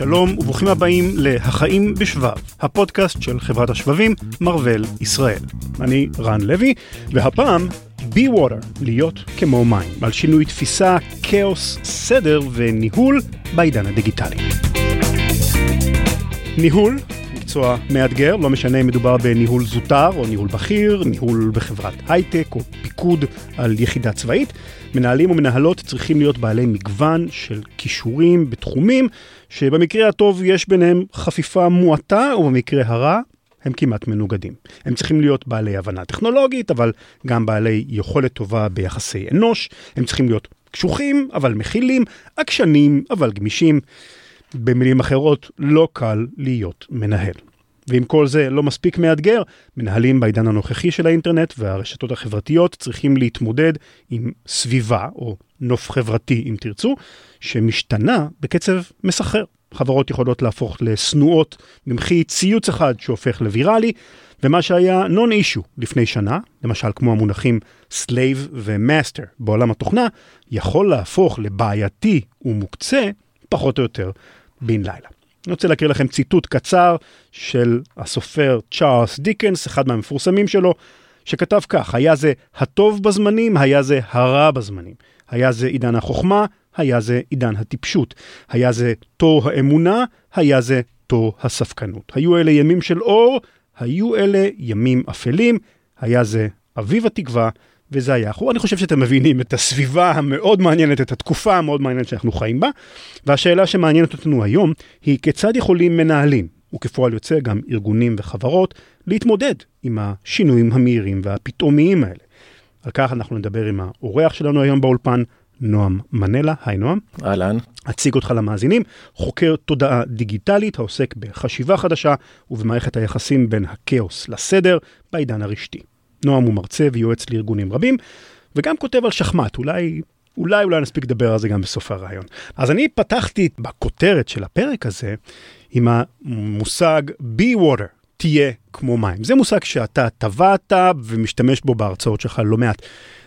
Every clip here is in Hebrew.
שלום וברוכים הבאים ל"החיים בשבב", הפודקאסט של חברת השבבים מרוויל ישראל. אני רן לוי, והפעם be water, להיות כמו מים, על שינוי תפיסה, כאוס, סדר וניהול בעידן הדיגיטלי. ניהול מקצוע מאתגר, לא משנה אם מדובר בניהול זוטר או ניהול בכיר, ניהול בחברת הייטק או פיקוד על יחידה צבאית. מנהלים ומנהלות צריכים להיות בעלי מגוון של כישורים בתחומים שבמקרה הטוב יש ביניהם חפיפה מועטה ובמקרה הרע הם כמעט מנוגדים. הם צריכים להיות בעלי הבנה טכנולוגית, אבל גם בעלי יכולת טובה ביחסי אנוש. הם צריכים להיות קשוחים, אבל מכילים, עקשנים, אבל גמישים. במילים אחרות, לא קל להיות מנהל. ואם כל זה לא מספיק מאתגר, מנהלים בעידן הנוכחי של האינטרנט והרשתות החברתיות צריכים להתמודד עם סביבה, או נוף חברתי אם תרצו, שמשתנה בקצב מסחרר. חברות יכולות להפוך לשנואות במחי ציוץ אחד שהופך לוויראלי, ומה שהיה non issue לפני שנה, למשל כמו המונחים slave ו master בעולם התוכנה, יכול להפוך לבעייתי ומוקצה פחות או יותר בן לילה. אני רוצה להקריא לכם ציטוט קצר של הסופר צ'ארלס דיקנס, אחד מהמפורסמים שלו, שכתב כך, היה זה הטוב בזמנים, היה זה הרע בזמנים. היה זה עידן החוכמה, היה זה עידן הטיפשות. היה זה תור האמונה, היה זה תור הספקנות. היו אלה ימים של אור, היו אלה ימים אפלים, היה זה אביב התקווה, וזה היה אחור. אני חושב שאתם מבינים את הסביבה המאוד מעניינת, את התקופה המאוד מעניינת שאנחנו חיים בה, והשאלה שמעניינת אותנו היום היא כיצד יכולים מנהלים, וכפועל יוצא גם ארגונים וחברות, להתמודד עם השינויים המהירים והפתאומיים האלה. על כך אנחנו נדבר עם האורח שלנו היום באולפן, נועם מנלה. היי נועם. אהלן. אציג אותך למאזינים, חוקר תודעה דיגיטלית העוסק בחשיבה חדשה ובמערכת היחסים בין הכאוס לסדר בעידן הרשתי. נועם הוא מרצה ויועץ לארגונים רבים, וגם כותב על שחמט, אולי, אולי, אולי נספיק לדבר על זה גם בסוף הרעיון. אז אני פתחתי בכותרת של הפרק הזה עם המושג be water, תהיה כמו מים. זה מושג שאתה טבעת ומשתמש בו בהרצאות שלך לא מעט.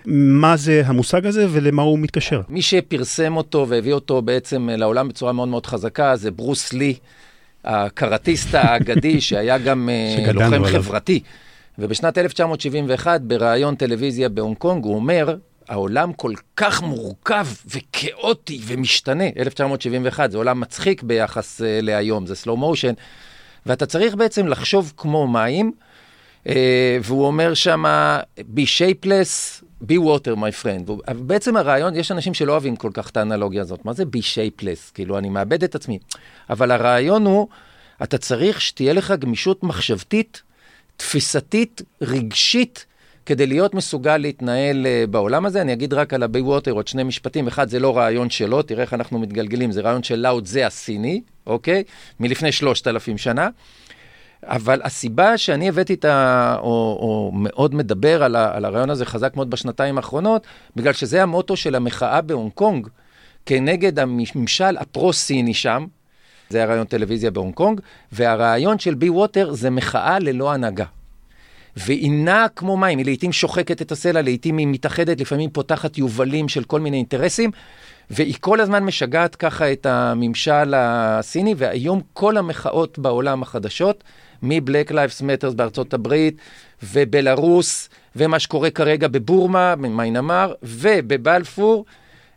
מה זה המושג הזה ולמה הוא מתקשר? מי שפרסם אותו והביא אותו בעצם לעולם בצורה מאוד מאוד חזקה זה ברוס לי, הקראטיסט האגדי, שהיה גם אה, לוחם עליו. חברתי. ובשנת 1971, בריאיון טלוויזיה בהונג קונג, הוא אומר, העולם כל כך מורכב וכאוטי ומשתנה. 1971, זה עולם מצחיק ביחס uh, להיום, זה slow motion, ואתה צריך בעצם לחשוב כמו מים, uh, והוא אומר שם, be shapeless, be water, my friend. בעצם הרעיון, יש אנשים שלא אוהבים כל כך את האנלוגיה הזאת. מה זה be shapeless? כאילו, אני מאבד את עצמי. אבל הרעיון הוא, אתה צריך שתהיה לך גמישות מחשבתית, תפיסתית, רגשית, כדי להיות מסוגל להתנהל uh, בעולם הזה. אני אגיד רק על הביי ווטר עוד שני משפטים. אחד, זה לא רעיון שלו, תראה איך אנחנו מתגלגלים, זה רעיון של לאוד זה הסיני, אוקיי? מלפני שלושת אלפים שנה. אבל הסיבה שאני הבאתי את ה... או, או מאוד מדבר על, ה, על הרעיון הזה חזק מאוד בשנתיים האחרונות, בגלל שזה המוטו של המחאה בהונג קונג, כנגד הממשל הפרו-סיני שם, זה הרעיון טלוויזיה בהונג קונג, והרעיון של be water זה מחאה ללא הנהגה. והיא נעה כמו מים, היא לעיתים שוחקת את הסלע, לעיתים היא מתאחדת, לפעמים פותחת יובלים של כל מיני אינטרסים, והיא כל הזמן משגעת ככה את הממשל הסיני, והיום כל המחאות בעולם החדשות, מ-Black Lives Matters בארצות הברית, ובלרוס, ומה שקורה כרגע בבורמה, במיינמר, ובבלפור,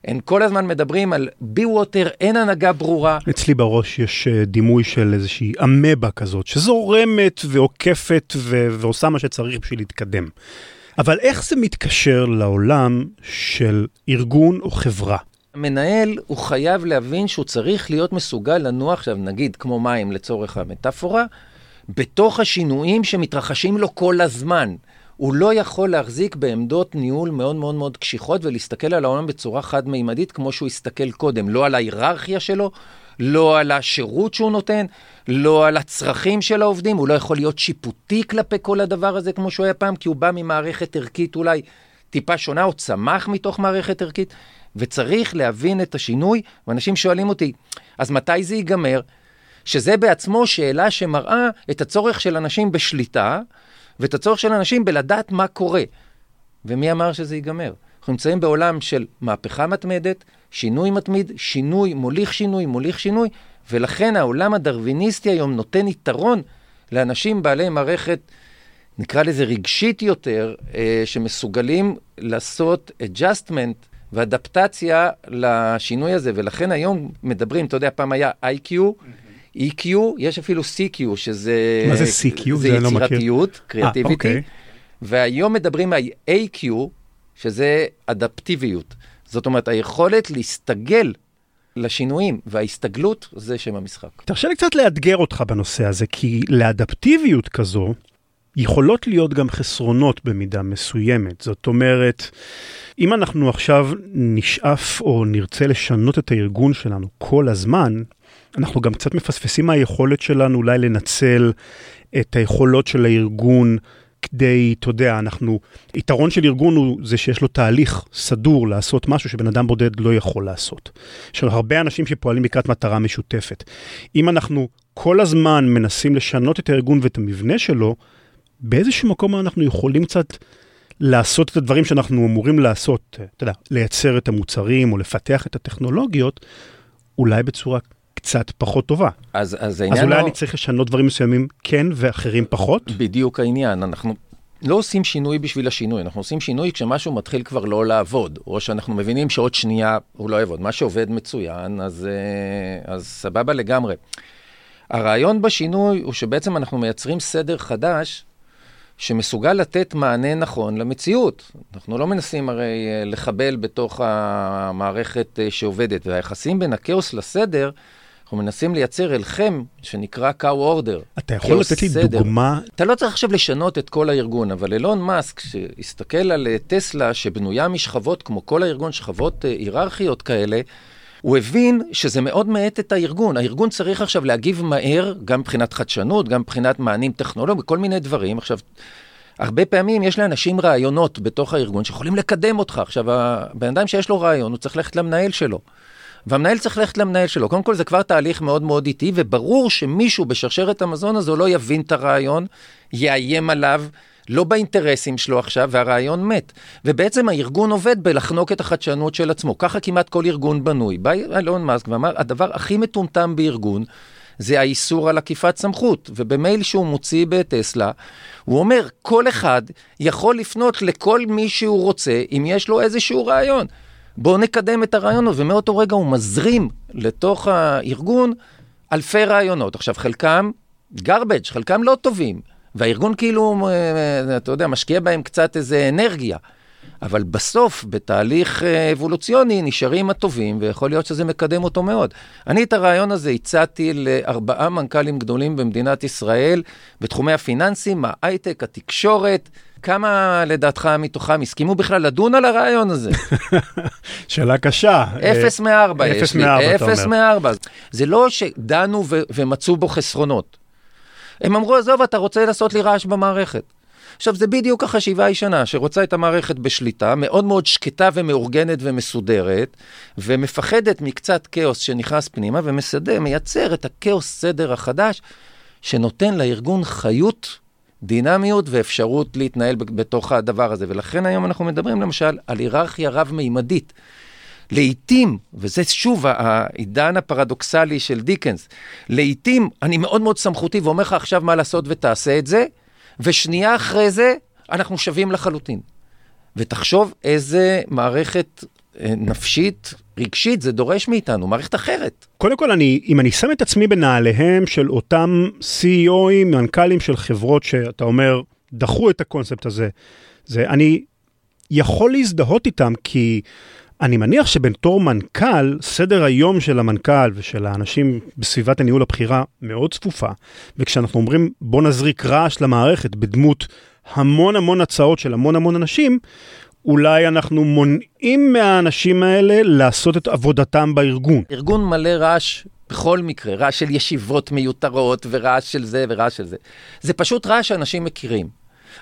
הם כל הזמן מדברים על בי ווטר, אין הנהגה ברורה. אצלי בראש יש אה, דימוי של איזושהי אמבה כזאת, שזורמת ועוקפת ו- ועושה מה שצריך בשביל להתקדם. אבל איך זה מתקשר לעולם של ארגון או חברה? המנהל הוא חייב להבין שהוא צריך להיות מסוגל לנוע עכשיו, נגיד כמו מים לצורך המטאפורה, בתוך השינויים שמתרחשים לו כל הזמן. הוא לא יכול להחזיק בעמדות ניהול מאוד מאוד מאוד קשיחות ולהסתכל על העולם בצורה חד-מימדית כמו שהוא הסתכל קודם, לא על ההיררכיה שלו, לא על השירות שהוא נותן, לא על הצרכים של העובדים, הוא לא יכול להיות שיפוטי כלפי כל הדבר הזה כמו שהוא היה פעם, כי הוא בא ממערכת ערכית אולי טיפה שונה, או צמח מתוך מערכת ערכית, וצריך להבין את השינוי, ואנשים שואלים אותי, אז מתי זה ייגמר? שזה בעצמו שאלה שמראה את הצורך של אנשים בשליטה, ואת הצורך של אנשים בלדעת מה קורה. ומי אמר שזה ייגמר? אנחנו נמצאים בעולם של מהפכה מתמדת, שינוי מתמיד, שינוי מוליך שינוי, מוליך שינוי, ולכן העולם הדרוויניסטי היום נותן יתרון לאנשים בעלי מערכת, נקרא לזה רגשית יותר, אה, שמסוגלים לעשות adjustment ואדפטציה לשינוי הזה, ולכן היום מדברים, אתה יודע, פעם היה IQ, EQ, יש אפילו CQ, שזה... מה זה CQ? זה, זה לא יצירתיות, קריאטיביטי. אוקיי. והיום מדברים על AQ, שזה אדפטיביות. זאת אומרת, היכולת להסתגל לשינויים, וההסתגלות זה שם המשחק. תרשה לי קצת לאתגר אותך בנושא הזה, כי לאדפטיביות כזו, יכולות להיות גם חסרונות במידה מסוימת. זאת אומרת, אם אנחנו עכשיו נשאף או נרצה לשנות את הארגון שלנו כל הזמן, אנחנו גם קצת מפספסים מהיכולת שלנו אולי לנצל את היכולות של הארגון כדי, אתה יודע, אנחנו, יתרון של ארגון הוא זה שיש לו תהליך סדור לעשות משהו שבן אדם בודד לא יכול לעשות. יש לנו הרבה אנשים שפועלים לקראת מטרה משותפת. אם אנחנו כל הזמן מנסים לשנות את הארגון ואת המבנה שלו, באיזשהו מקום אנחנו יכולים קצת לעשות את הדברים שאנחנו אמורים לעשות, אתה יודע, לייצר את המוצרים או לפתח את הטכנולוגיות, אולי בצורה קצת פחות טובה. אז, אז אז אולי לא... אני צריך לשנות דברים מסוימים כן ואחרים פחות? בדיוק העניין, אנחנו לא עושים שינוי בשביל השינוי, אנחנו עושים שינוי כשמשהו מתחיל כבר לא לעבוד, או שאנחנו מבינים שעוד שנייה הוא לא יעבוד. מה שעובד מצוין, אז, אה, אז סבבה לגמרי. הרעיון בשינוי הוא שבעצם אנחנו מייצרים סדר חדש שמסוגל לתת מענה נכון למציאות. אנחנו לא מנסים הרי אה, לחבל בתוך המערכת אה, שעובדת, והיחסים בין הכאוס לסדר, אנחנו מנסים לייצר הלחם שנקרא קאו אורדר. אתה יכול לתת לי סדר. דוגמה? אתה לא צריך עכשיו לשנות את כל הארגון, אבל אילון מאסק, שהסתכל על אה, טסלה, שבנויה משכבות, כמו כל הארגון, שכבות היררכיות כאלה, הוא הבין שזה מאוד מאט את הארגון. הארגון צריך עכשיו להגיב מהר, גם מבחינת חדשנות, גם מבחינת מענים טכנולוגיים, כל מיני דברים. עכשיו, הרבה פעמים יש לאנשים רעיונות בתוך הארגון שיכולים לקדם אותך. עכשיו, הבן אדם שיש לו רעיון, הוא צריך ללכת למנהל שלו. והמנהל צריך ללכת למנהל שלו. קודם כל, זה כבר תהליך מאוד מאוד איטי, וברור שמישהו בשרשרת המזון הזו לא יבין את הרעיון, יאיים עליו. לא באינטרסים שלו עכשיו, והרעיון מת. ובעצם הארגון עובד בלחנוק את החדשנות של עצמו. ככה כמעט כל ארגון בנוי. בא אילון מאסק ואמר, הדבר הכי מטומטם בארגון, זה האיסור על עקיפת סמכות. ובמייל שהוא מוציא בטסלה, הוא אומר, כל אחד יכול לפנות לכל מי שהוא רוצה, אם יש לו איזשהו רעיון. בואו נקדם את הרעיונות, ומאותו רגע הוא מזרים לתוך הארגון אלפי רעיונות. עכשיו, חלקם garbage, חלקם לא טובים. והארגון כאילו, אה, אתה יודע, משקיע בהם קצת איזה אנרגיה. אבל בסוף, בתהליך אה, אבולוציוני, נשארים הטובים, ויכול להיות שזה מקדם אותו מאוד. אני את הרעיון הזה הצעתי לארבעה מנכ"לים גדולים במדינת ישראל, בתחומי הפיננסים, ההייטק, התקשורת. כמה לדעתך מתוכם הסכימו בכלל לדון על הרעיון הזה? שאלה קשה. אפס מארבע יש לי. אפס מארבע. זה לא שדנו ומצאו בו חסרונות. הם אמרו, עזוב, אתה רוצה לעשות לי רעש במערכת. עכשיו, זה בדיוק החשיבה הישנה, שרוצה את המערכת בשליטה, מאוד מאוד שקטה ומאורגנת ומסודרת, ומפחדת מקצת כאוס שנכנס פנימה, ומסדר, מייצר את הכאוס סדר החדש, שנותן לארגון חיות, דינמיות ואפשרות להתנהל בתוך הדבר הזה. ולכן היום אנחנו מדברים למשל על היררכיה רב-מימדית. לעתים, וזה שוב העידן הפרדוקסלי של דיקנס, לעתים אני מאוד מאוד סמכותי ואומר לך עכשיו מה לעשות ותעשה את זה, ושנייה אחרי זה אנחנו שווים לחלוטין. ותחשוב איזה מערכת אה, נפשית, רגשית, זה דורש מאיתנו, מערכת אחרת. קודם כל, אני, אם אני שם את עצמי בנעליהם של אותם CEOים, מנכ"לים של חברות שאתה אומר, דחו את הקונספט הזה, זה, אני יכול להזדהות איתם כי... אני מניח שבתור מנכ"ל, סדר היום של המנכ"ל ושל האנשים בסביבת הניהול הבכירה מאוד צפופה, וכשאנחנו אומרים בוא נזריק רעש למערכת בדמות המון המון הצעות של המון המון אנשים, אולי אנחנו מונעים מהאנשים האלה לעשות את עבודתם בארגון. ארגון מלא רעש בכל מקרה, רעש של ישיבות מיותרות ורעש של זה ורעש של זה. זה פשוט רעש שאנשים מכירים.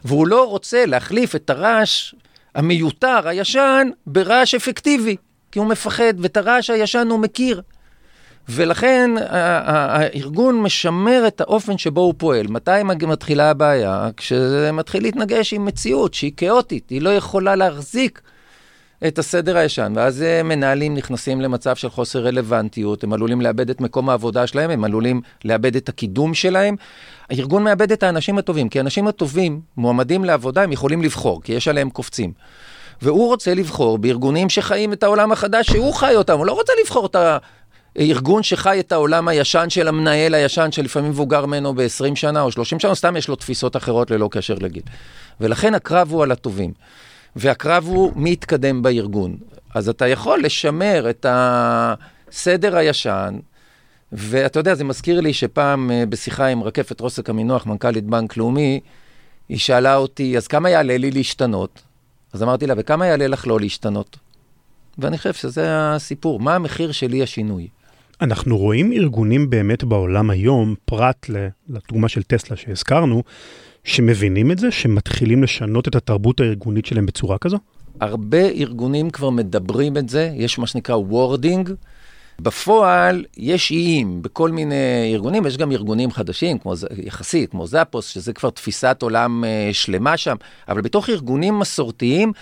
והוא לא רוצה להחליף את הרעש המיותר, הישן, ברעש אפקטיבי, כי הוא מפחד, ואת הרעש הישן הוא מכיר. ולכן הארגון משמר את האופן שבו הוא פועל. מתי מתחילה הבעיה? כשזה מתחיל להתנגש עם מציאות שהיא כאוטית, היא לא יכולה להחזיק את הסדר הישן, ואז אה, מנהלים נכנסים למצב של חוסר רלוונטיות, הם עלולים לאבד את מקום העבודה שלהם, הם עלולים לאבד את הקידום שלהם. הארגון מאבד את האנשים הטובים, כי האנשים הטובים, מועמדים לעבודה, הם יכולים לבחור, כי יש עליהם קופצים. והוא רוצה לבחור בארגונים שחיים את העולם החדש שהוא חי אותם, הוא לא רוצה לבחור את הארגון שחי את העולם הישן של המנהל הישן, שלפעמים מבוגר ממנו ב-20 שנה או 30 שנה, סתם יש לו תפיסות אחרות ללא קשר לגיל. ולכן הקרב הוא על הטובים. והקרב הוא מי יתקדם בארגון. אז אתה יכול לשמר את הסדר הישן, ואתה יודע, זה מזכיר לי שפעם אה, בשיחה עם רקפת רוסק עמינח, מנכ"לית בנק לאומי, היא שאלה אותי, אז כמה יעלה לי להשתנות? אז אמרתי לה, וכמה יעלה לך לא להשתנות? ואני חושב שזה הסיפור, מה המחיר שלי השינוי? אנחנו רואים ארגונים באמת בעולם היום, פרט לדוגמה של טסלה שהזכרנו, שמבינים את זה, שמתחילים לשנות את התרבות הארגונית שלהם בצורה כזו? הרבה ארגונים כבר מדברים את זה, יש מה שנקרא wording. בפועל יש איים בכל מיני ארגונים, יש גם ארגונים חדשים, כמו יחסית, כמו זאפוס, שזה כבר תפיסת עולם uh, שלמה שם, אבל בתוך ארגונים מסורתיים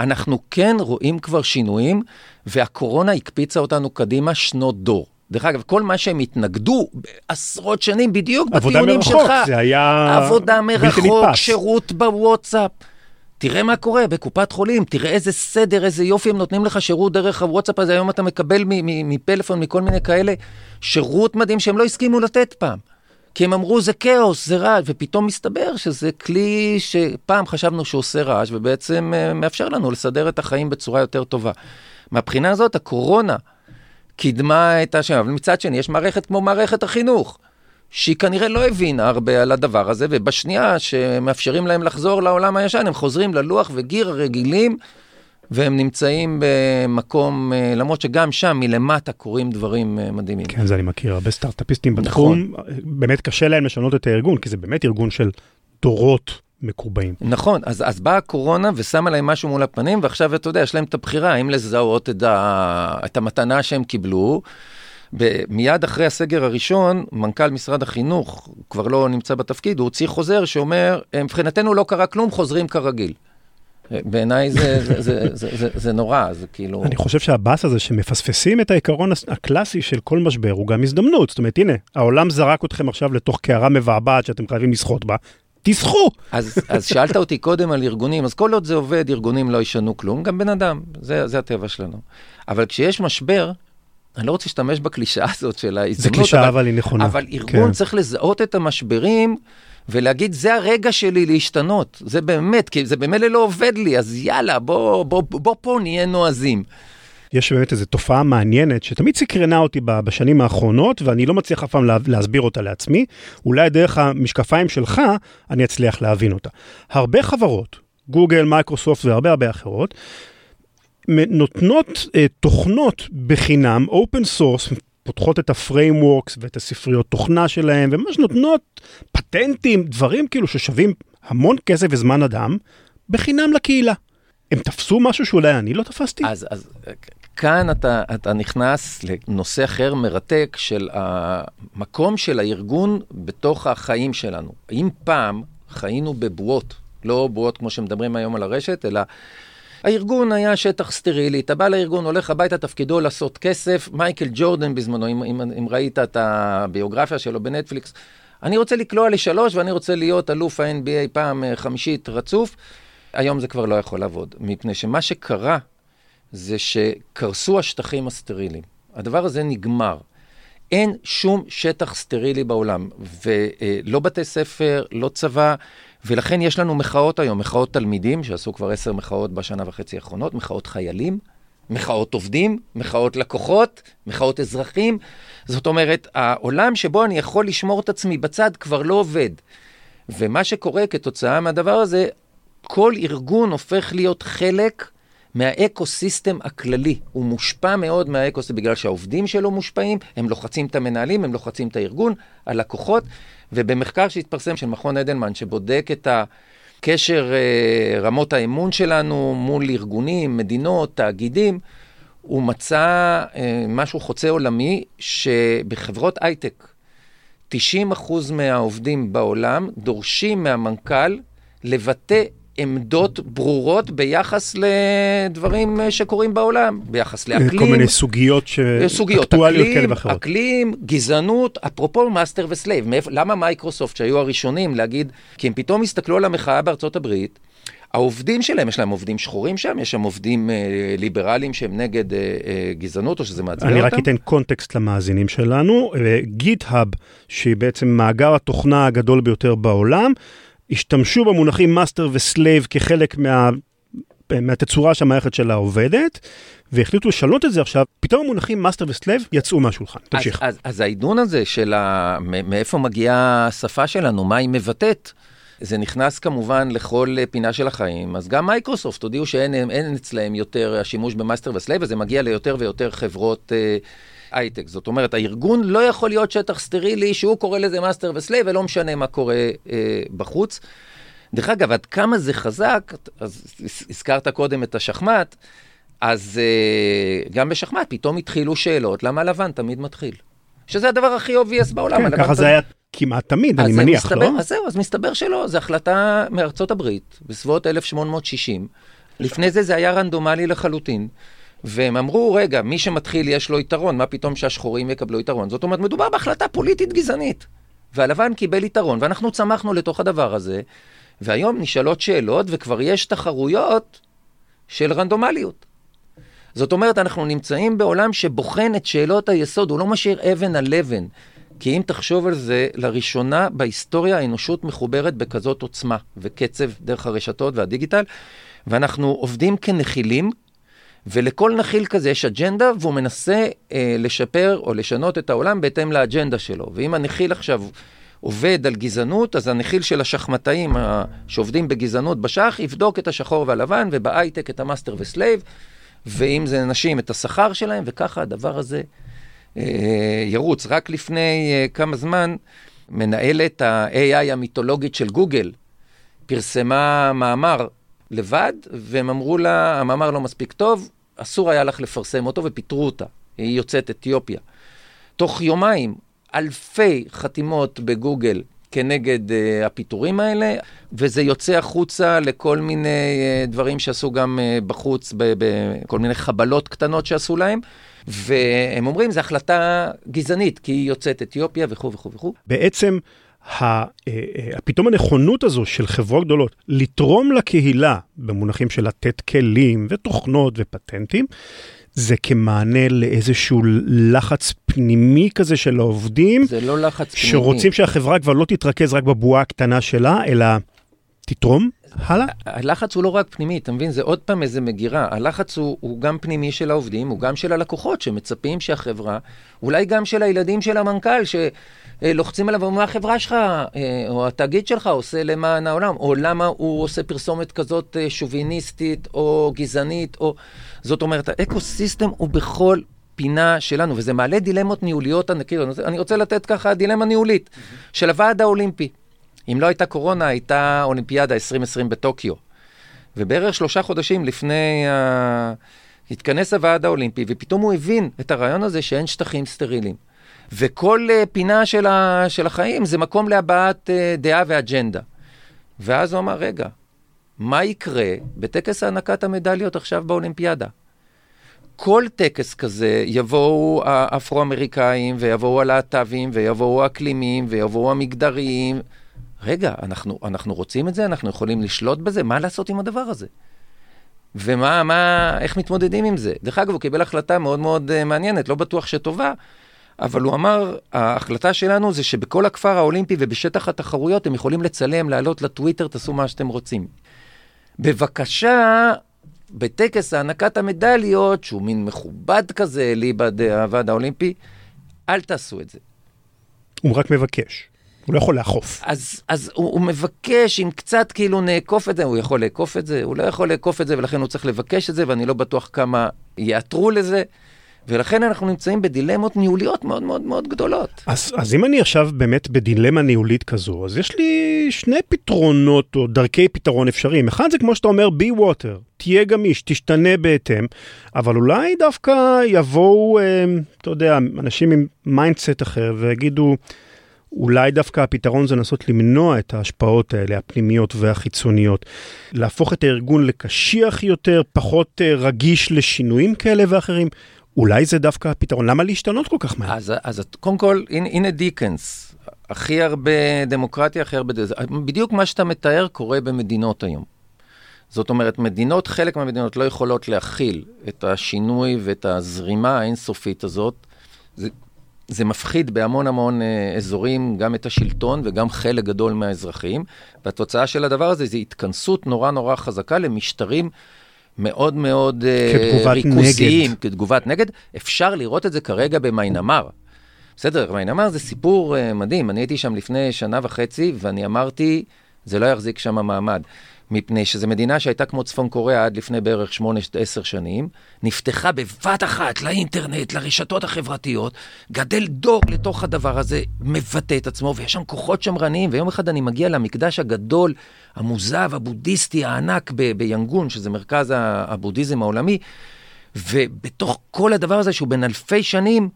אנחנו כן רואים כבר שינויים, והקורונה הקפיצה אותנו קדימה שנות דור. דרך אגב, כל מה שהם התנגדו עשרות שנים, בדיוק בטיעונים שלך. עבודה מרחוק, זה היה עבודה מרחוק, שירות בוואטסאפ. תראה מה קורה בקופת חולים, תראה איזה סדר, איזה יופי הם נותנים לך שירות דרך הוואטסאפ הזה, היום אתה מקבל מפלאפון, מכל מיני כאלה, שירות מדהים שהם לא הסכימו לתת פעם. כי הם אמרו, זה כאוס, זה רעש, ופתאום מסתבר שזה כלי שפעם חשבנו שהוא עושה רעש, ובעצם uh, מאפשר לנו לסדר את החיים בצורה יותר טובה. מהבחינה הזאת, הקורונה קידמה את השם, אבל מצד שני, יש מערכת כמו מערכת החינוך. שהיא כנראה לא הבינה הרבה על הדבר הזה, ובשנייה שמאפשרים להם לחזור לעולם הישן, הם חוזרים ללוח וגיר הרגילים, והם נמצאים במקום, אה, למרות שגם שם מלמטה קורים דברים אה, מדהימים. כן, זה אני מכיר, הרבה סטארט-אפיסטים בתחום, נכון. באמת קשה להם לשנות את הארגון, כי זה באמת ארגון של דורות. מקובעים. נכון, אז, אז באה הקורונה ושמה להם משהו מול הפנים, ועכשיו אתה יודע, יש להם את הבחירה, האם לזהות את, ה, את המתנה שהם קיבלו, מיד אחרי הסגר הראשון, מנכ"ל משרד החינוך, כבר לא נמצא בתפקיד, הוא הוציא חוזר שאומר, מבחינתנו לא קרה כלום, חוזרים כרגיל. בעיניי זה, זה, זה, זה, זה, זה נורא, זה כאילו... אני חושב שהבאס הזה שמפספסים את העיקרון הקלאסי של כל משבר הוא גם הזדמנות. זאת אומרת, הנה, העולם זרק אתכם עכשיו לתוך קערה מבעבעת שאתם חייבים לשחות בה, תשחו. אז, אז שאלת אותי קודם על ארגונים, אז כל עוד זה עובד, ארגונים לא ישנו כלום, גם בן אדם, זה, זה הטבע שלנו. אבל כשיש משבר, אני לא רוצה להשתמש בקלישאה הזאת של ההזדמנות, זה קלישאה אבל, אבל היא נכונה. אבל ארגון כן. צריך לזהות את המשברים ולהגיד, זה הרגע שלי להשתנות. זה באמת, כי זה במילא לא עובד לי, אז יאללה, בוא, בוא, בוא, בוא פה נהיה נועזים. יש באמת איזו תופעה מעניינת שתמיד סקרנה אותי בשנים האחרונות, ואני לא מצליח אף פעם להסביר אותה לעצמי. אולי דרך המשקפיים שלך אני אצליח להבין אותה. הרבה חברות, גוגל, מייקרוסופט והרבה הרבה אחרות, נותנות אה, תוכנות בחינם, open source, פותחות את ה frameworks ואת הספריות תוכנה שלהם, וממש נותנות פטנטים, דברים כאילו ששווים המון כסף וזמן אדם, בחינם לקהילה. הם תפסו משהו שאולי אני לא תפסתי? אז, אז כאן אתה, אתה נכנס לנושא אחר מרתק של המקום של הארגון בתוך החיים שלנו. אם פעם חיינו בבועות, לא בועות כמו שמדברים היום על הרשת, אלא הארגון היה שטח סטרילי, אתה בא לארגון, הולך הביתה, תפקידו לעשות כסף. מייקל ג'ורדן בזמנו, אם, אם, אם ראית את הביוגרפיה שלו בנטפליקס, אני רוצה לקלוע לשלוש ואני רוצה להיות אלוף ה-NBA פעם אה, חמישית רצוף. היום זה כבר לא יכול לעבוד, מפני שמה שקרה זה שקרסו השטחים הסטריליים. הדבר הזה נגמר. אין שום שטח סטרילי בעולם, ולא בתי ספר, לא צבא, ולכן יש לנו מחאות היום, מחאות תלמידים, שעשו כבר עשר מחאות בשנה וחצי האחרונות, מחאות חיילים, מחאות עובדים, מחאות לקוחות, מחאות אזרחים. זאת אומרת, העולם שבו אני יכול לשמור את עצמי בצד כבר לא עובד. ומה שקורה כתוצאה מהדבר הזה, כל ארגון הופך להיות חלק מה ecosystem הכללי. הוא מושפע מאוד מה ecosystem, בגלל שהעובדים שלו מושפעים, הם לוחצים את המנהלים, הם לוחצים את הארגון, הלקוחות, ובמחקר שהתפרסם של מכון אדלמן, שבודק את הקשר, אה, רמות האמון שלנו מול ארגונים, מדינות, תאגידים, הוא מצא אה, משהו חוצה עולמי, שבחברות הייטק, 90% מהעובדים בעולם דורשים מהמנכ"ל לבטא עמדות ברורות ביחס לדברים שקורים בעולם, ביחס לאקלים. כל מיני סוגיות ש... סוגיות, אקטואליות כאלה ואחרות. אקלים, גזענות, אפרופו master ו slave. למה מייקרוסופט, שהיו הראשונים להגיד, כי הם פתאום הסתכלו על המחאה בארצות הברית, העובדים שלהם, יש להם עובדים שחורים שם, יש שם עובדים אה, ליברליים שהם נגד אה, אה, גזענות, או שזה מעצבן אותם? אני רק אתן context למאזינים שלנו. GitHub, שהיא בעצם מאגר התוכנה הגדול ביותר בעולם, השתמשו במונחים master ו slave כחלק מה... מהתצורה שהמערכת שלה עובדת, והחליטו לשנות את זה עכשיו, פתאום המונחים master ו slave יצאו מהשולחן. תמשיך. אז, אז, אז העידון הזה של ה... מאיפה מגיעה השפה שלנו, מה היא מבטאת, זה נכנס כמובן לכל פינה של החיים, אז גם מייקרוסופט הודיעו שאין אין אצלהם יותר השימוש ב master ו slave, וזה מגיע ליותר ויותר חברות אה, הייטק. זאת אומרת, הארגון לא יכול להיות שטח סטרילי שהוא קורא לזה master ו slave, ולא משנה מה קורה אה, בחוץ. דרך אגב, עד כמה זה חזק, אז הזכרת קודם את השחמט, אז אה, גם בשחמט פתאום התחילו שאלות, למה לבן תמיד מתחיל? שזה הדבר הכי obvious בעולם. כן, ככה זה היה כמעט תמיד, אני מניח, מסתבר, לא? אז זהו, אז מסתבר שלא, זו החלטה מארצות הברית, בסביבות 1860. לפני זה זה היה רנדומלי לחלוטין. והם אמרו, רגע, מי שמתחיל יש לו יתרון, מה פתאום שהשחורים יקבלו יתרון? זאת אומרת, מדובר בהחלטה פוליטית גזענית. והלבן קיבל יתרון, ואנחנו צמחנו לתוך הדבר הזה, והיום נשאלות שאלות, וכבר יש תחרויות של רנדומליות. זאת אומרת, אנחנו נמצאים בעולם שבוחן את שאלות היסוד, הוא לא משאיר אבן על אבן. כי אם תחשוב על זה, לראשונה בהיסטוריה האנושות מחוברת בכזאת עוצמה וקצב דרך הרשתות והדיגיטל, ואנחנו עובדים כנחילים, ולכל נחיל כזה יש אג'נדה, והוא מנסה אה, לשפר או לשנות את העולם בהתאם לאג'נדה שלו. ואם הנחיל עכשיו עובד על גזענות, אז הנחיל של השחמטאים שעובדים בגזענות בשח, יבדוק את השחור והלבן, ובהייטק את ה master ו slave, ואם זה נשים, את השכר שלהם, וככה הדבר הזה אה, ירוץ. רק לפני אה, כמה זמן, מנהלת ה-AI המיתולוגית של גוגל פרסמה מאמר לבד, והם אמרו לה, המאמר לא מספיק טוב, אסור היה לך לפרסם אותו, ופיטרו אותה. היא יוצאת אתיופיה. תוך יומיים, אלפי חתימות בגוגל כנגד uh, הפיטורים האלה, וזה יוצא החוצה לכל מיני uh, דברים שעשו גם uh, בחוץ, בכל מיני חבלות קטנות שעשו להם. והם אומרים, זו החלטה גזענית, כי היא יוצאת אתיופיה וכו' וכו' וכו'. בעצם, פתאום הנכונות הזו של חברות גדולות לתרום לקהילה במונחים של לתת כלים ותוכנות ופטנטים, זה כמענה לאיזשהו לחץ פנימי כזה של העובדים. זה לא לחץ פנימי. שרוצים שהחברה כבר לא תתרכז רק בבועה הקטנה שלה, אלא תתרום הלאה. הלחץ הוא לא רק פנימי, אתה מבין? זה עוד פעם איזה מגירה. הלחץ הוא, הוא גם פנימי של העובדים, הוא גם של הלקוחות שמצפים שהחברה, אולי גם של הילדים של המנכ"ל, שלוחצים עליו, מה החברה שלך, אה, או התאגיד שלך עושה למען העולם, או למה הוא עושה פרסומת כזאת אה, שוביניסטית, או גזענית, או... זאת אומרת, ה ecosystem הוא בכל פינה שלנו, וזה מעלה דילמות ניהוליות ענקיות. אני רוצה לתת ככה דילמה ניהולית mm-hmm. של הוועד האולימפי. אם לא הייתה קורונה, הייתה אולימפיאדה 2020 בטוקיו. ובערך שלושה חודשים לפני ה... התכנס הוועד האולימפי, ופתאום הוא הבין את הרעיון הזה שאין שטחים סטריליים. וכל uh, פינה של, ה... של החיים זה מקום להבעת uh, דעה ואג'נדה. ואז הוא אמר, רגע, מה יקרה בטקס הענקת המדליות עכשיו באולימפיאדה? כל טקס כזה יבואו האפרו-אמריקאים, ויבואו הלהט"בים, ויבואו האקלימים, ויבואו המגדריים. רגע, אנחנו, אנחנו רוצים את זה? אנחנו יכולים לשלוט בזה? מה לעשות עם הדבר הזה? ומה, מה, איך מתמודדים עם זה? דרך אגב, הוא קיבל החלטה מאוד מאוד uh, מעניינת, לא בטוח שטובה, אבל הוא אמר, ההחלטה שלנו זה שבכל הכפר האולימפי ובשטח התחרויות הם יכולים לצלם, לעלות לטוויטר, תעשו מה שאתם רוצים. בבקשה, בטקס הענקת המדליות, שהוא מין מכובד כזה, ליבד הוועד האולימפי, אל תעשו את זה. הוא רק מבקש. הוא לא יכול לאכוף. אז, אז הוא, הוא מבקש, אם קצת כאילו נאכוף את זה, הוא יכול לאכוף את זה, הוא לא יכול לאכוף את זה, ולכן הוא צריך לבקש את זה, ואני לא בטוח כמה יעתרו לזה. ולכן אנחנו נמצאים בדילמות ניהוליות מאוד מאוד מאוד גדולות. אז, אז אם אני עכשיו באמת בדילמה ניהולית כזו, אז יש לי שני פתרונות או דרכי פתרון אפשריים. אחד זה כמו שאתה אומר, be water, תהיה גמיש, תשתנה בהתאם, אבל אולי דווקא יבואו, אה, אתה יודע, אנשים עם mindset אחר ויגידו, אולי דווקא הפתרון זה לנסות למנוע את ההשפעות האלה, הפנימיות והחיצוניות. להפוך את הארגון לקשיח יותר, פחות אה, רגיש לשינויים כאלה ואחרים. אולי זה דווקא הפתרון, למה להשתנות כל כך מהר? אז, אז קודם כל, הנה, הנה דיקנס, הכי הרבה דמוקרטיה, הכי הרבה... בדיוק מה שאתה מתאר קורה במדינות היום. זאת אומרת, מדינות, חלק מהמדינות לא יכולות להכיל את השינוי ואת הזרימה האינסופית הזאת. זה, מפחיד בהמון המון אה, אזורים, גם את השלטון וגם חלק גדול מהאזרחים. והתוצאה של הדבר הזה זה התכנסות נורא נורא חזקה למשטרים מאוד מאוד אה, ריכוזיים, נגד. כתגובת נגד. אפשר לראות את זה כרגע במיינמר. בסדר, מיינמר זה סיפור uh, מדהים. אני הייתי שם לפני שנה וחצי, ואני אמרתי, זה לא יחזיק שם מעמד. מפני שזו מדינה שהייתה כמו צפון קוריאה עד לפני בערך 8-10 שנים, נפתחה בבת אחת לאינטרנט, לרשתות החברתיות, גדל דור לתוך הדבר הזה, מבטא את עצמו, ויש שם כוחות שמרניים, ויום אחד אני מגיע למקדש הגדול, המוזב, הבודהיסטי הענק ב- ביאנגון, שזה מרכז הבודהיזם העולמי, ובתוך כל הדבר הזה, שהוא בן אלפי שנים,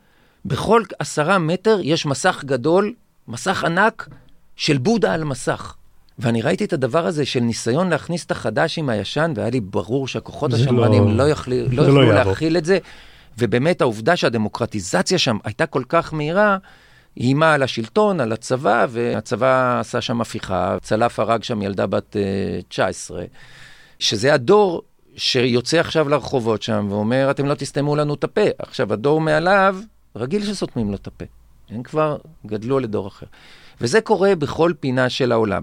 בכל עשרה מטר יש מסך גדול, מסך ענק, של בודה על מסך. ואני ראיתי את הדבר הזה של ניסיון להכניס את החדש עם הישן, והיה לי ברור שהכוחות השמרנים לא, לא, יחלי, לא, יוכלו לא להכיל את זה. ובאמת העובדה שהדמוקרטיזציה שם הייתה כל כך מהירה, איימה על השלטון, על הצבא, והצבא עשה שם הפיכה. צלף הרג שם ילדה בת uh, אה, 19, שזה הדור שיוצא עכשיו לרחובות שם ואומר, אתם לא תסתמו לנו את הפה. עכשיו, הדור מעליו, רגיל שסותמים לו את הפה. הם כבר גדלו לדור אחר. וזה קורה בכל פינה של העולם.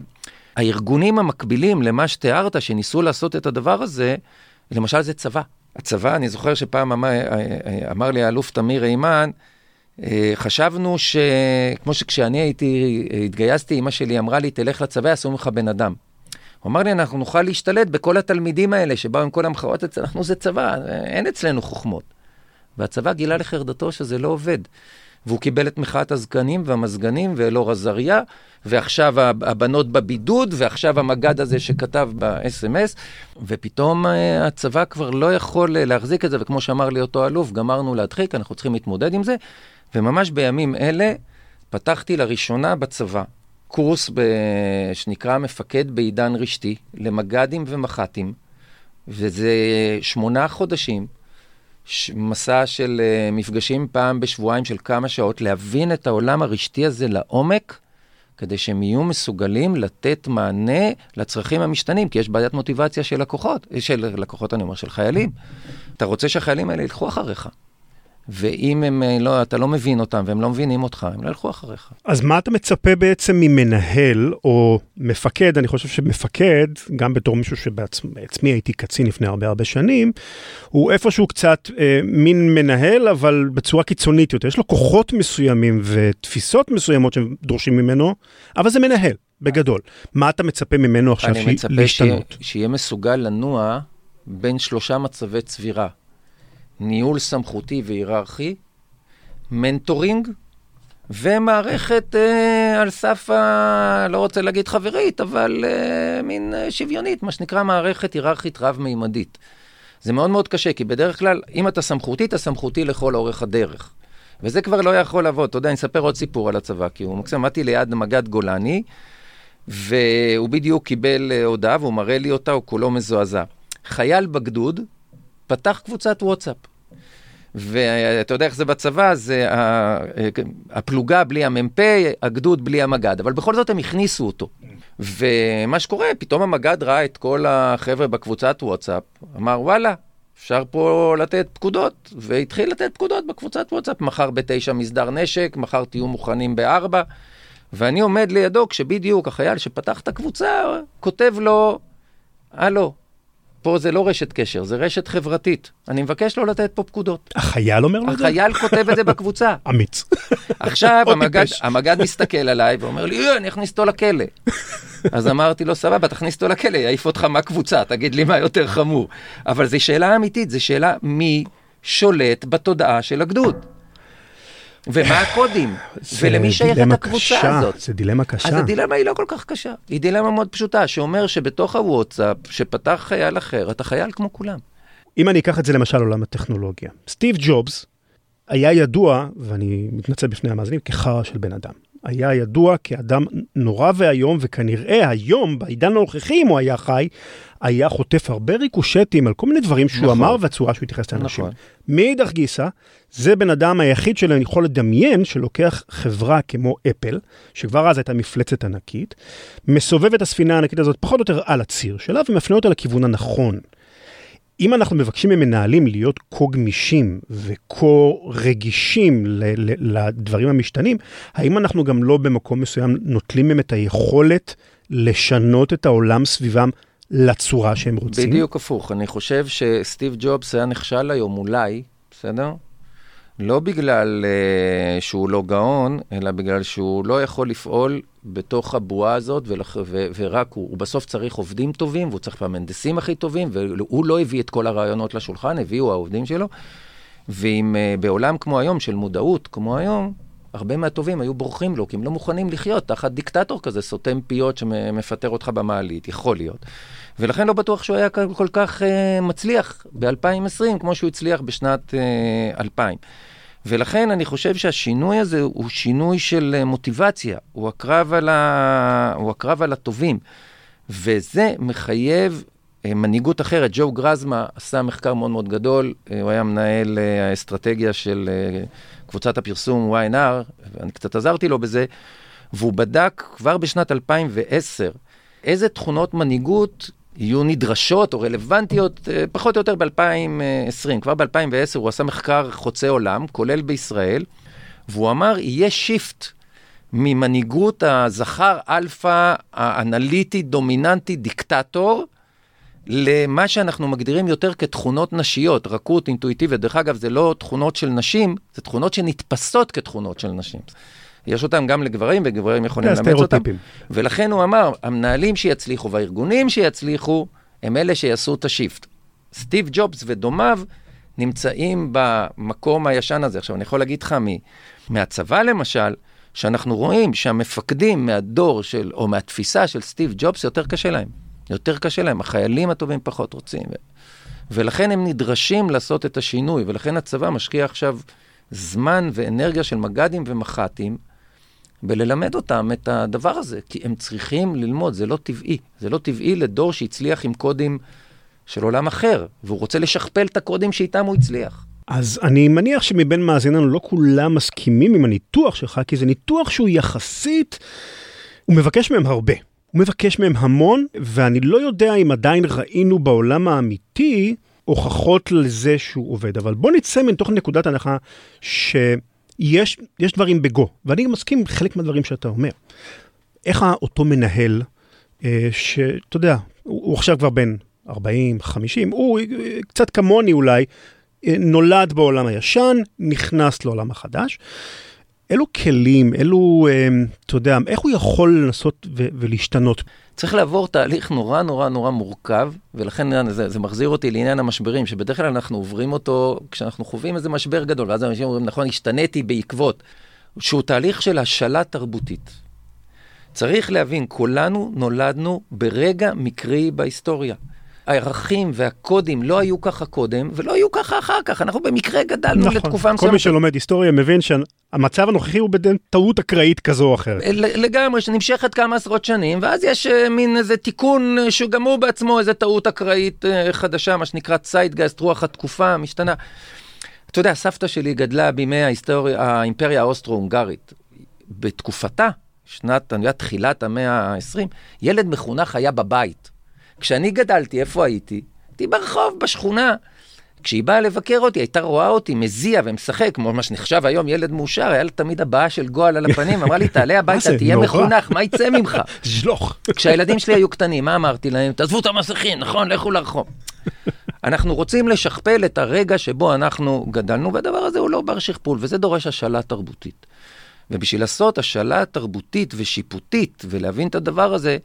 הארגונים המקבילים למה שתיארת, שניסו לעשות את הדבר הזה, למשל זה צבא. הצבא, אני זוכר שפעם אמר, אמר לי האלוף תמיר אימן, אה, חשבנו ש... כמו שכשאני הייתי, התגייסתי, אמא שלי אמרה לי, תלך לצבא, יעשו ממך בן אדם. הוא אמר לי, אנחנו נוכל להשתלט בכל התלמידים האלה שבאו עם כל המחאות, אנחנו זה צבא, אין אצלנו חוכמות. והצבא גילה לחרדתו שזה לא עובד. והוא קיבל את מחאת הזקנים והמזגנים ואלאור עזריה, ועכשיו הבנות בבידוד, ועכשיו המג"ד הזה שכתב ב-SMS, ופתאום אה, הצבא כבר לא יכול אה, להחזיק את זה, וכמו שאמר לי אותו אלוף, גמרנו להדחיק, אנחנו צריכים להתמודד עם זה, וממש בימים אלה פתחתי לראשונה בצבא קורס ב... שנקרא מפקד בעידן רשתי, למג"דים ומח"טים, וזה שמונה חודשים. מסע של uh, מפגשים פעם בשבועיים של כמה שעות, להבין את העולם הרשתי הזה לעומק, כדי שהם יהיו מסוגלים לתת מענה לצרכים המשתנים, כי יש בעיית מוטיבציה של לקוחות, של לקוחות, אני אומר, של חיילים. אתה רוצה שהחיילים האלה ילכו אחריך. ואם הם אה, לא, אתה לא מבין אותם והם לא מבינים אותך, הם לא ילכו אחריך. אז מה אתה מצפה בעצם ממנהל או מפקד? אני חושב שמפקד, גם בתור מישהו שבעצמי הייתי קצין לפני הרבה הרבה שנים, הוא איפשהו קצת אה, מין מנהל, אבל בצורה קיצונית יותר. יש לו כוחות מסוימים ותפיסות מסוימות שדורשים ממנו, אבל זה מנהל, בגדול. מה אתה מצפה ממנו עכשיו להשתנות? אני מצפה שיהיה מסוגל לנוע בין שלושה מצבי צבירה. ניהול סמכותי והיררכי, מנטורינג ומערכת אה, על סף ה... לא רוצה להגיד חברית, אבל אה, מין אה, שוויונית, מה שנקרא מערכת היררכית רב-מימדית. זה מאוד מאוד קשה, כי בדרך כלל, אם אתה סמכותי, אתה סמכותי לכל אורך הדרך. וזה כבר לא יכול לעבוד. אתה יודע, אני אספר עוד סיפור על הצבא, כי הוא מקסים, עמדתי ליד מג"ד גולני, והוא בדיוק קיבל אה, הודעה, והוא מראה לי אותה, הוא כולו מזועזע. חייל בגדוד פתח קבוצת וואטסאפ. ואתה יודע איך זה בצבא, זה הפלוגה בלי המ"פ, הגדוד בלי המג"ד, אבל בכל זאת הם הכניסו אותו. ומה שקורה, פתאום המג"ד ראה את כל החבר'ה בקבוצת וואטסאפ, אמר וואלה, אפשר פה לתת פקודות, והתחיל לתת פקודות בקבוצת וואטסאפ, מחר בתשע מסדר נשק, מחר תהיו מוכנים בארבע, ואני עומד לידו כשבדיוק החייל שפתח את הקבוצה, כותב לו, הלו, פה זה לא רשת קשר, זה רשת חברתית. אני מבקש לא לתת פה פקודות. החייל אומר לו את זה? החייל כותב את זה בקבוצה. אמיץ. עכשיו המג"ד, המג"ד מסתכל עליי ואומר לי, אני אכניס אותו לכלא. אז אמרתי לו, סבבה, תכניס אותו לכלא, יעיף אותך מהקבוצה, תגיד לי מה יותר חמור. אבל זו שאלה אמיתית, זו שאלה מי שולט בתודעה של הגדוד. ומה הקודים, ולמי שייכת הקבוצה קשה, הזאת. זה דילמה קשה. אז הדילמה היא לא כל כך קשה, היא דילמה מאוד פשוטה, שאומר שבתוך הוואטסאפ, שפתח חייל אחר, אתה חייל כמו כולם. אם אני אקח את זה למשל עולם הטכנולוגיה, סטיב ג'ובס היה ידוע, ואני מתנצל בפני המאזינים, כחרא של בן אדם. היה ידוע כאדם נורא ואיום, וכנראה היום, בעידן הנוכחי, אם הוא היה חי, היה חוטף הרבה ריקושטים על כל מיני דברים שהוא נכון. אמר והצורה שהוא התייחס לאנשים. נכון. מאידך גיסא, זה בן אדם היחיד שאני יכול לדמיין שלוקח חברה כמו אפל, שכבר אז הייתה מפלצת ענקית, מסובב את הספינה הענקית הזאת פחות או יותר על הציר שלה ומפנה אותה לכיוון הנכון. אם אנחנו מבקשים ממנהלים להיות כה גמישים וכה רגישים לדברים המשתנים, האם אנחנו גם לא במקום מסוים נוטלים מהם את היכולת לשנות את העולם סביבם לצורה שהם רוצים? בדיוק הפוך. אני חושב שסטיב ג'ובס היה נכשל היום אולי, בסדר? לא בגלל uh, שהוא לא גאון, אלא בגלל שהוא לא יכול לפעול בתוך הבועה הזאת, ולח, ו, ורק הוא, הוא בסוף צריך עובדים טובים, והוא צריך את הכי טובים, והוא לא הביא את כל הרעיונות לשולחן, הביאו העובדים שלו. ואם uh, בעולם כמו היום, של מודעות כמו היום, הרבה מהטובים היו בורחים לו, כי הם לא מוכנים לחיות תחת דיקטטור כזה, סותם פיות שמפטר אותך במעלית, יכול להיות. ולכן לא בטוח שהוא היה כל כך uh, מצליח ב-2020, כמו שהוא הצליח בשנת uh, 2000. ולכן אני חושב שהשינוי הזה הוא שינוי של uh, מוטיבציה, הוא הקרב על, ה... הוא הקרב על הטובים. וזה מחייב מנהיגות אחרת. ג'ו גרזמה עשה מחקר מאוד מאוד גדול, uh, הוא היה מנהל uh, האסטרטגיה של קבוצת הפרסום Y&R, ואני קצת עזרתי לו בזה, והוא בדק כבר בשנת 2010 איזה תכונות מנהיגות יהיו נדרשות או רלוונטיות אה, פחות או יותר ב-2020. כבר ב-2010 הוא עשה מחקר חוצה עולם, כולל בישראל, והוא אמר, יהיה shift ממנהיגות הזכר אלפא האנליטי, דומיננטי, דיקטטור, למה שאנחנו מגדירים יותר כתכונות נשיות, רכות, אינטואיטיבית. דרך אגב, זה לא תכונות של נשים, זה תכונות שנתפסות כתכונות של נשים. יש אותם גם לגברים, וגברים יכולים לאמץ אותם. ולכן הוא אמר, המנהלים שיצליחו והארגונים שיצליחו, הם אלה שיעשו את השיפט. סטיב ג'ובס ודומיו נמצאים במקום הישן הזה. עכשיו, אני יכול להגיד לך, מהצבא למשל, שאנחנו רואים שהמפקדים מהדור של, או מהתפיסה של סטיב ג'ובס, יותר קשה להם. יותר קשה להם, החיילים הטובים פחות רוצים. ו... ולכן הם נדרשים לעשות את השינוי, ולכן הצבא משקיע עכשיו זמן ואנרגיה של מג"דים ומח"טים בללמד אותם את הדבר הזה, כי הם צריכים ללמוד, זה לא טבעי. זה לא טבעי לדור שהצליח עם קודים של עולם אחר, והוא רוצה לשכפל את הקודים שאיתם הוא הצליח. אז אני מניח שמבין מאזיננו לא כולם מסכימים עם הניתוח שלך, כי זה ניתוח שהוא יחסית, הוא מבקש מהם הרבה. הוא מבקש מהם המון, ואני לא יודע אם עדיין ראינו בעולם האמיתי הוכחות לזה שהוא עובד. אבל בוא נצא מתוך נקודת הנחה ש... יש, דברים בגו, ואני מסכים עם חלק מהדברים שאתה אומר. איך אותו מנהל, אה, שאתה יודע, הוא עכשיו כבר בן 40, 50, הוא אה, קצת כמוני אולי, אה, נולד בעולם הישן, נכנס לעולם החדש. אילו כלים, אילו, אה, אתה יודע, איך הוא יכול לנסות ו- ולהשתנות? צריך לעבור תהליך נורא נורא נורא מורכב, ולכן זה, זה מחזיר אותי לעניין המשברים, שבדרך כלל אנחנו עוברים אותו כשאנחנו חווים איזה משבר גדול, ואז אנשים אומרים, נכון, השתניתי בעקבות, שהוא תהליך של השאלה תרבותית. צריך להבין, כולנו נולדנו ברגע מקרי בהיסטוריה. הערכים והקודים לא היו ככה קודם, ולא היו ככה אחר כך. אנחנו במקרה גדלנו נכון, לתקופה מסוימת. כל מי שלומד היסטוריה מבין שהמצב הנוכחי הוא בדין טעות אקראית כזו או אחרת. לגמרי, שנמשכת כמה עשרות שנים, ואז יש uh, מין איזה תיקון uh, שגם הוא בעצמו איזה טעות אקראית uh, חדשה, מה שנקרא ציידגייסט, רוח התקופה המשתנה. אתה יודע, סבתא שלי גדלה בימי ההיסטוריה, האימפריה האוסטרו-הונגרית. בתקופתה, שנת, אני יודע, תחילת המאה ה-20, ילד מחונך היה בבית. כשאני גדלתי, איפה הייתי? הייתי ברחוב, בשכונה. כשהיא באה לבקר אותי, הייתה רואה אותי מזיע ומשחק, כמו מה שנחשב היום ילד מאושר, היה לה תמיד הבעה של גועל על הפנים, אמרה לי, תעלה הביתה, תהיה מחונך, מה יצא ממך? ז'לוך. כשהילדים שלי היו קטנים, מה אמרתי להם? תעזבו את המסכים, נכון, לכו לרחוב. אנחנו רוצים לשכפל את הרגע שבו אנחנו גדלנו, והדבר הזה הוא לא בר שכפול, וזה דורש השאלה תרבותית. ובשביל לעשות השאלה תרבותית ושיפוטית, ולהבין את הדבר הזה,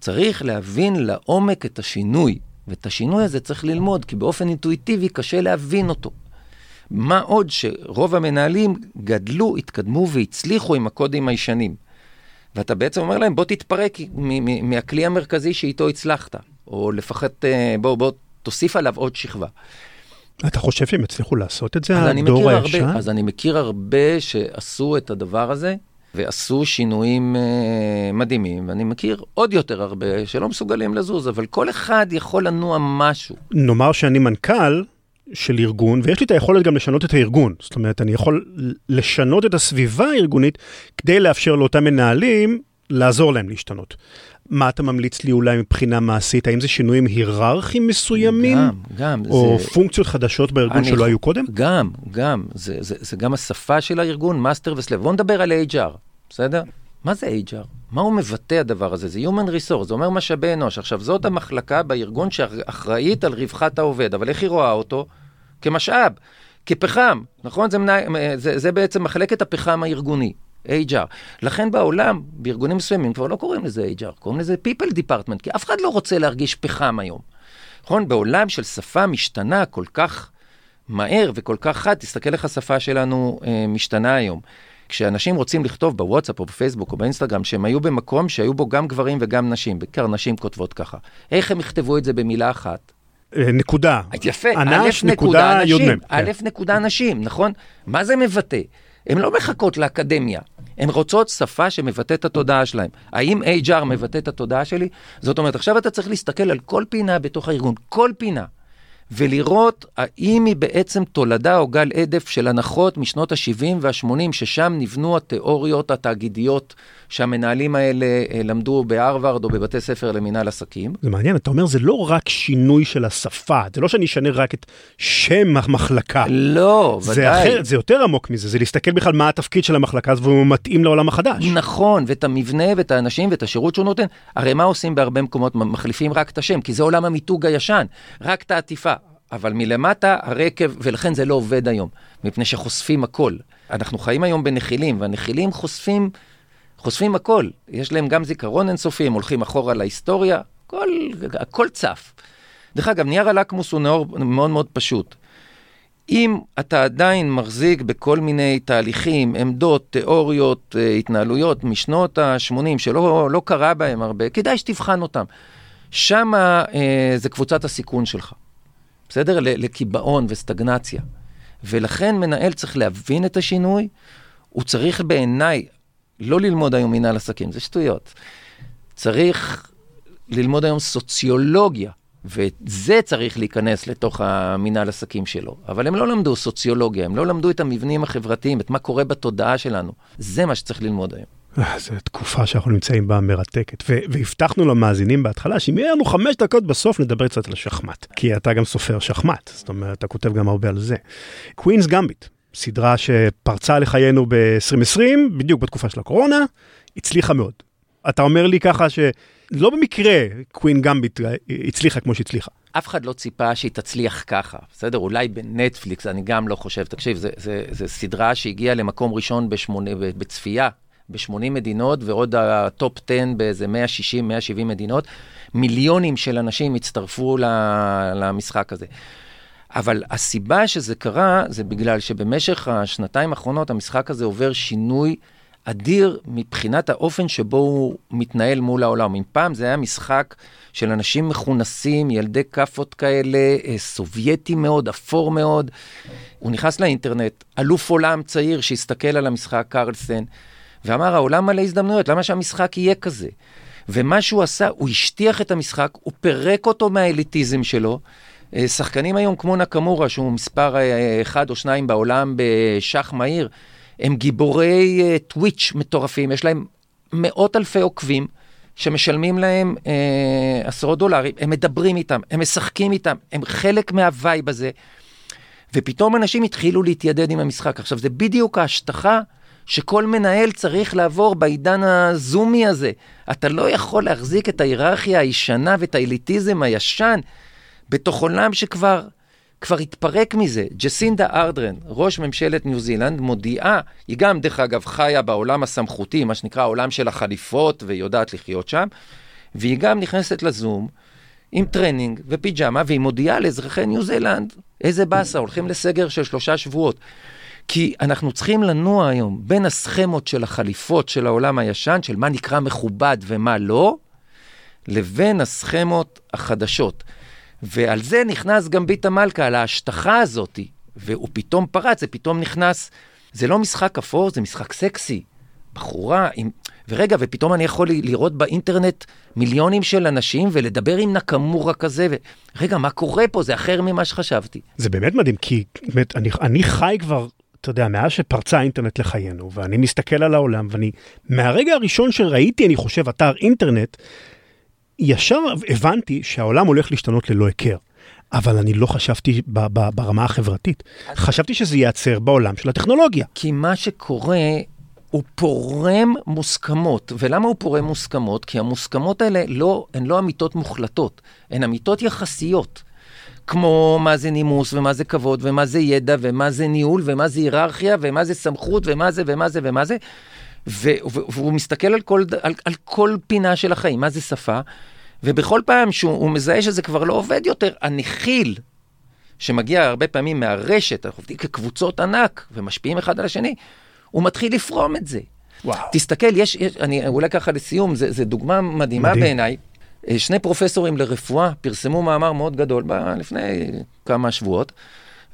צריך להבין לעומק את השינוי, ואת השינוי הזה צריך ללמוד, כי באופן אינטואיטיבי קשה להבין אותו. מה עוד שרוב המנהלים גדלו, התקדמו והצליחו עם הקודים הישנים. ואתה בעצם אומר להם, בוא תתפרק מהכלי המרכזי שאיתו הצלחת, או לפחות אה, בוא, בוא תוסיף עליו עוד שכבה. אתה חושב שהם הצליחו לעשות את זה, הדור הישן? אז אני מכיר הרבה שעשו את הדבר הזה, ועשו שינויים uh, מדהימים, ואני מכיר עוד יותר הרבה שלא מסוגלים לזוז, אבל כל אחד יכול לנוע משהו. נאמר שאני מנכ"ל של ארגון, ויש לי את היכולת גם לשנות את הארגון. זאת אומרת, אני יכול לשנות את הסביבה הארגונית כדי לאפשר לאותם מנהלים לעזור להם להשתנות. מה אתה ממליץ לי אולי מבחינה מעשית? האם זה שינויים היררכיים מסוימים? גם, גם. או זה... פונקציות חדשות בארגון שלא היו קודם? גם, גם. זה, זה, זה גם השפה של הארגון, master ו slave. בואו נדבר על HR, בסדר? מה זה HR? מה הוא מבטא הדבר הזה? זה Human Resource, זה אומר משאבי אנוש. עכשיו, זאת המחלקה בארגון שאחראית על רווחת העובד, אבל איך היא רואה אותו? כמשאב, כפחם, נכון? זה, מנה, זה, זה בעצם מחלקת הפחם הארגוני. HR. לכן בעולם, בארגונים מסוימים כבר לא קוראים לזה HR, קוראים לזה People Department, כי אף אחד לא רוצה להרגיש פחם היום. נכון? בעולם של שפה משתנה כל כך מהר וכל כך חד, תסתכל איך השפה שלנו אה, משתנה היום. כשאנשים רוצים לכתוב בוואטסאפ או בפייסבוק או באינסטגרם שהם היו במקום שהיו בו גם גברים וגם נשים, בעיקר נשים כותבות ככה. איך הם יכתבו את זה במילה אחת? אה, נקודה. יפה, אנש, נקודה, י"מ. א' כן. נקודה נשים, נכון? מה זה מבטא? הן לא מחכות לאקדמיה, הן רוצות שפה שמבטאת את התודעה שלהן. האם HR מבטא את התודעה שלי? זאת אומרת, עכשיו אתה צריך להסתכל על כל פינה בתוך הארגון, כל פינה. ולראות האם היא בעצם תולדה או גל עדף של הנחות משנות ה-70 וה-80, ששם נבנו התיאוריות התאגידיות שהמנהלים האלה אה, למדו בהרווארד או בבתי ספר למינהל עסקים. זה מעניין, אתה אומר, זה לא רק שינוי של השפה, זה לא שאני אשנה רק את שם המחלקה. לא, ודאי. זה אחרת, זה יותר עמוק מזה, זה להסתכל בכלל מה התפקיד של המחלקה הזו והוא מתאים לעולם החדש. נכון, ואת המבנה ואת האנשים ואת השירות שהוא נותן. הרי מה עושים בהרבה מקומות? מחליפים רק את השם, כי זה עולם המיתוג הישן, רק את העטיפה. אבל מלמטה הרקב, ולכן זה לא עובד היום, מפני שחושפים הכל. אנחנו חיים היום בנחילים, והנחילים חושפים, חושפים הכל. יש להם גם זיכרון אינסופי, הם הולכים אחורה להיסטוריה, הכל, הכל צף. דרך אגב, נייר הלקמוס הוא נאור מאוד מאוד פשוט. אם אתה עדיין מחזיק בכל מיני תהליכים, עמדות, תיאוריות, אה, התנהלויות משנות ה-80, שלא לא קרה בהם הרבה, כדאי שתבחן אותם. שם אה, זה קבוצת הסיכון שלך. בסדר? לקיבעון וסטגנציה. ולכן מנהל צריך להבין את השינוי, הוא צריך בעיניי לא ללמוד היום מנהל עסקים, זה שטויות. צריך ללמוד היום סוציולוגיה, וזה צריך להיכנס לתוך המנהל עסקים שלו. אבל הם לא למדו סוציולוגיה, הם לא למדו את המבנים החברתיים, את מה קורה בתודעה שלנו. זה מה שצריך ללמוד היום. אה, זו תקופה שאנחנו נמצאים בה מרתקת. והבטחנו למאזינים בהתחלה שאם יהיה לנו חמש דקות בסוף נדבר קצת על השחמט. כי אתה גם סופר שחמט, זאת אומרת, אתה כותב גם הרבה על זה. Queen's Gambit, סדרה שפרצה לחיינו ב-2020, בדיוק בתקופה של הקורונה, הצליחה מאוד. אתה אומר לי ככה שלא במקרה Queen's Gambit הצליחה כמו שהצליחה. אף אחד לא ציפה שהיא תצליח ככה, בסדר? אולי בנטפליקס, אני גם לא חושב. תקשיב, זו סדרה שהגיעה למקום ראשון בשמונה, בצפייה ב-80 מדינות, ועוד ה top 10 באיזה 160-170 מדינות. מיליונים של אנשים הצטרפו למשחק הזה. אבל הסיבה שזה קרה, זה בגלל שבמשך השנתיים האחרונות המשחק הזה עובר שינוי אדיר מבחינת האופן שבו הוא מתנהל מול העולם. אם פעם זה היה משחק של אנשים מכונסים, ילדי כאפות כאלה, אה, סובייטי מאוד, אפור מאוד. הוא נכנס לאינטרנט, אלוף עולם צעיר שהסתכל על המשחק, קרלסן, ואמר, העולם מלא הזדמנויות, למה שהמשחק יהיה כזה? ומה שהוא עשה, הוא השטיח את המשחק, הוא פירק אותו מהאליטיזם שלו. אה, שחקנים היום כמו נקמורה, שהוא מספר אה, אחד או שניים בעולם בשח מהיר, הם גיבורי אה, טוויץ' מטורפים, יש להם מאות אלפי עוקבים שמשלמים להם אה, עשרות דולרים, הם מדברים איתם, הם משחקים איתם, הם חלק מהווייב הזה, ופתאום אנשים התחילו להתיידד עם המשחק. עכשיו, זה בדיוק ההשטחה שכל מנהל צריך לעבור בעידן הזומי הזה. אתה לא יכול להחזיק את ההיררכיה הישנה ואת האליטיזם הישן בתוך עולם שכבר כבר התפרק מזה. ג'סינדה ארדרן, ראש ממשלת ניו זילנד, מודיעה, היא גם, דרך אגב, חיה בעולם הסמכותי, מה שנקרא העולם של החליפות, ויודעת לחיות שם, והיא גם נכנסת לזום עם טרנינג ופיג'מה, והיא מודיעה לאזרחי ניו זילנד, איזה באסה, הולכים לסגר של שלושה שבועות. כי אנחנו צריכים לנוע היום בין הסכמות של החליפות של העולם הישן, של מה נקרא מכובד ומה לא, לבין הסכמות החדשות. ועל זה נכנס גם ביטה מלכה, על ההשטחה הזאת, והוא פתאום פרץ, זה פתאום נכנס, זה לא משחק אפור, זה משחק סקסי. בחורה עם... ורגע, ופתאום אני יכול לראות באינטרנט מיליונים של אנשים ולדבר עם נקמורה כזה, ורגע, מה קורה פה? זה אחר ממה שחשבתי. זה באמת מדהים, כי באמת, אני, אני חי כבר, אתה יודע, מאז שפרצה האינטרנט לחיינו, ואני מסתכל על העולם, ואני, מהרגע הראשון שראיתי, אני חושב, אתר אינטרנט, ישר הבנתי שהעולם הולך להשתנות ללא היכר. אבל אני לא חשבתי ב- ב- ברמה החברתית. חשבתי שזה ייעצר בעולם של הטכנולוגיה. כי מה שקורה, הוא פורם מוסכמות. ולמה הוא פורם מוסכמות? כי המוסכמות האלה לא, הן לא אמיתות מוחלטות, הן אמיתות יחסיות. כמו מה זה נימוס, ומה זה כבוד, ומה זה ידע, ומה זה ניהול, ומה זה היררכיה, ומה זה סמכות, ומה זה, ומה זה, ומה זה. והוא מסתכל על כל, על, על כל פינה של החיים, מה זה שפה, ובכל פעם שהוא מזהה שזה כבר לא עובד יותר, הנחיל, שמגיע הרבה פעמים מהרשת, אנחנו עובדים כקבוצות ענק ומשפיעים אחד על השני, הוא מתחיל לפרום את זה. וואו. תסתכל, יש, יש אני אולי ככה לסיום, זו דוגמה מדהימה בעיניי. אה, שני פרופסורים לרפואה פרסמו מאמר מאוד גדול ב, לפני כמה שבועות,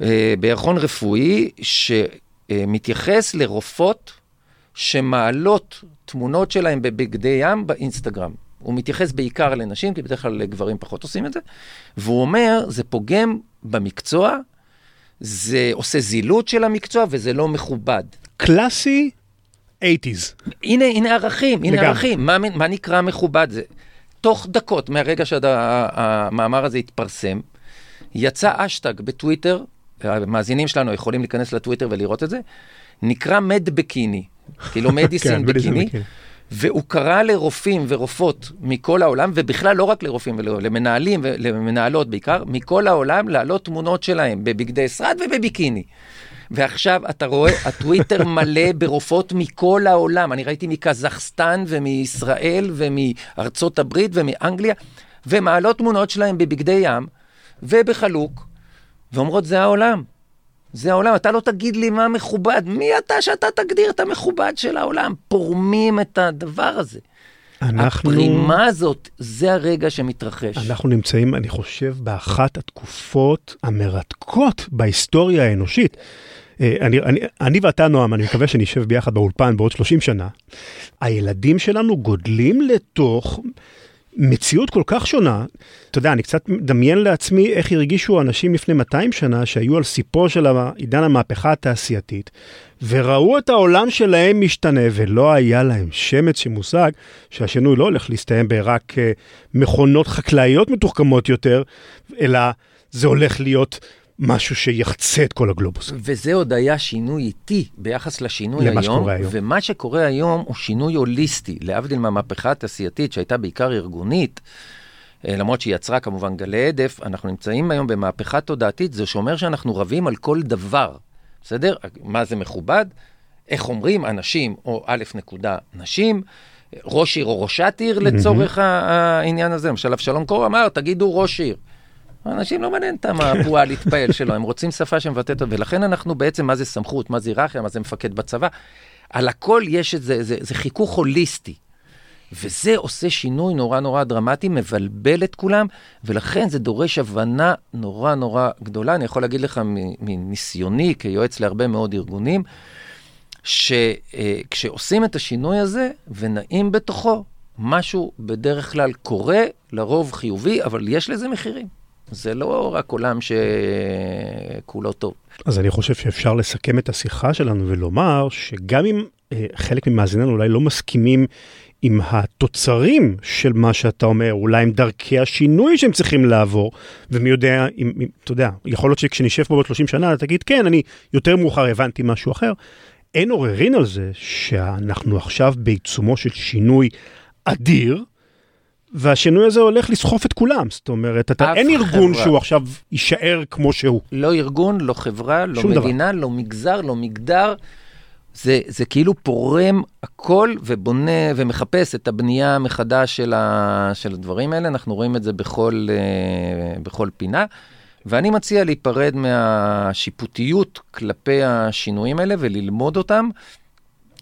אה, בירחון רפואי, שמתייחס לרופאות שמעלות תמונות שלהם בבגדי ים באינסטגרם. הוא מתייחס בעיקר לנשים, כי בדרך כלל גברים פחות עושים את זה, והוא אומר, זה פוגם במקצוע, זה עושה זילות של המקצוע וזה לא מכובד. קלאסי 80's. הנה, הנה ערכים, הנה לגמרי. ערכים. מה, מה נקרא מכובד? זה, תוך דקות מהרגע שהמאמר הזה התפרסם, יצא אשטג בטוויטר, המאזינים שלנו יכולים להיכנס לטוויטר ולראות את זה, נקרא מד בקיני, כאילו מדיסין כן, בקיני. והוא קרא לרופאים ורופאות מכל העולם, ובכלל לא רק לרופאים, למנהלים ולמנהלות בעיקר, מכל העולם להעלות תמונות שלהם בבגדי שרד ובביקיני. ועכשיו אתה רואה, הטוויטר מלא ברופאות מכל העולם. אני ראיתי מקזחסטן ומישראל ומארצות הברית ומאנגליה, ומעלות תמונות שלהם בבגדי ים ובחלוק, ואומרות, זה העולם. זה העולם, אתה לא תגיד לי מה מכובד. מי אתה שאתה תגדיר את המכובד של העולם? פורמים את הדבר הזה. אנחנו... הפרימה הזאת, זה הרגע שמתרחש. אנחנו נמצאים, אני חושב, באחת התקופות המרתקות בהיסטוריה האנושית. אה, אני, אני, אני ואתה, נועם, אני מקווה שנשב ביחד באולפן בעוד 30 שנה. הילדים שלנו גודלים לתוך מציאות כל כך שונה, אתה יודע, אני קצת מדמיין לעצמי איך הרגישו אנשים לפני 200 שנה שהיו על סיפו של עידן המהפכה התעשייתית, וראו את העולם שלהם משתנה, ולא היה להם שמץ של מושג שהשינוי לא הולך להסתיים ברק uh, מכונות חקלאיות מתוחכמות יותר, אלא זה הולך להיות משהו שיחצה את כל הגלובוס. וזה עוד היה שינוי איטי ביחס לשינוי למה היום. שקורה היום. ומה שקורה היום הוא שינוי הוליסטי, להבדיל מהמהפכה התעשייתית שהייתה בעיקר ארגונית. אה, למרות שהיא יצרה כמובן גלי הדף, אנחנו נמצאים היום במהפכה תודעתית, זה שאומר שאנחנו רבים על כל דבר, בסדר? מה זה מכובד? איך אומרים אנשים, או א' נקודה נשים, ראש עיר או ראשת עיר לצורך העניין הזה. למשל, אבשלום קור אמר, תגידו ראש עיר. אנשים לא מעניין אותם הפועה להתפעל שלו, הם רוצים שפה שמבטאת, ולכן אנחנו בעצם, מה זה סמכות, מה זה היררכיה, מה זה מפקד בצבא. על הכל יש את זה, זה, זה חיכוך הוליסטי. וזה עושה שינוי נורא נורא דרמטי, מבלבל את כולם, ולכן זה דורש הבנה נורא נורא גדולה. אני יכול להגיד לך מניסיוני כיועץ להרבה מאוד ארגונים, שכשעושים את השינוי הזה ונעים בתוכו, משהו בדרך כלל קורה, לרוב חיובי, אבל יש לזה מחירים. זה לא רק עולם שכולו טוב. אז אני חושב שאפשר לסכם את השיחה שלנו ולומר שגם אם אה, חלק ממאזיננו אולי לא מסכימים עם התוצרים של מה שאתה אומר, אולי עם דרכי השינוי שהם צריכים לעבור, ומי יודע, אם, אם, אתה יודע, יכול להיות שכשנשב פה בעוד 30 שנה, אתה תגיד, כן, אני יותר מאוחר הבנתי משהו אחר. אין עוררין על זה שאנחנו עכשיו בעיצומו של שינוי אדיר, והשינוי הזה הולך לסחוף את כולם, זאת אומרת, אתה, אין ארגון חברה. שהוא עכשיו יישאר כמו שהוא. לא ארגון, לא חברה, לא מדינה, דבר. לא מגזר, לא מגדר. זה, זה כאילו פורם הכל ובונה ומחפש את הבנייה מחדש של, ה, של הדברים האלה, אנחנו רואים את זה בכל, uh, בכל פינה. ואני מציע להיפרד מהשיפוטיות כלפי השינויים האלה וללמוד אותם,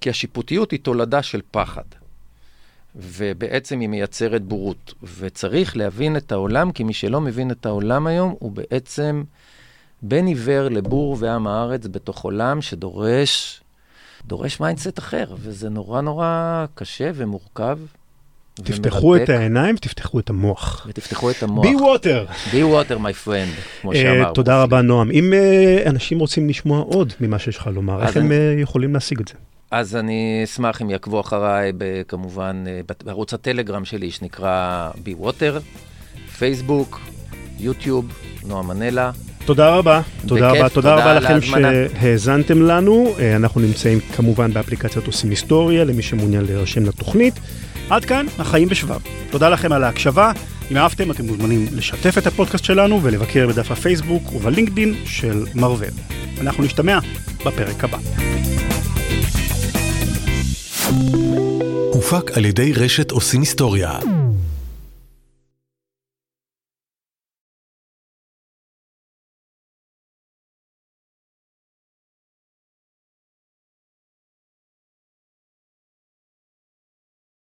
כי השיפוטיות היא תולדה של פחד. ובעצם היא מייצרת בורות. וצריך להבין את העולם, כי מי שלא מבין את העולם היום, הוא בעצם בין עיוור לבור ועם הארץ בתוך עולם שדורש דורש mindset אחר, וזה נורא נורא קשה ומורכב. תפתחו ומרתק. את העיניים, תפתחו את המוח. ותפתחו את המוח. be water. be water, my friend, כמו uh, שאמר. תודה רבה, נועם. אם uh, אנשים רוצים לשמוע עוד ממה שיש לך לומר, איך. הם uh, יכולים להשיג את זה? אז אני אשמח אם יעקבו אחריי, כמובן, בערוץ הטלגרם שלי, שנקרא be water, פייסבוק, יוטיוב, נועם מנלה. תודה רבה, תודה רבה, תודה רבה לכם שהאזנתם לנו. אנחנו נמצאים כמובן באפליקציית עושים היסטוריה, למי שמעוניין להירשם לתוכנית. עד כאן, החיים בשבב. תודה לכם על ההקשבה. אם אהבתם, אתם מוזמנים לשתף את הפודקאסט שלנו ולבקר בדף הפייסבוק ובלינקדין של מרוויל. אנחנו נשתמע בפרק הבא. הופק על ידי רשת עושים היסטוריה.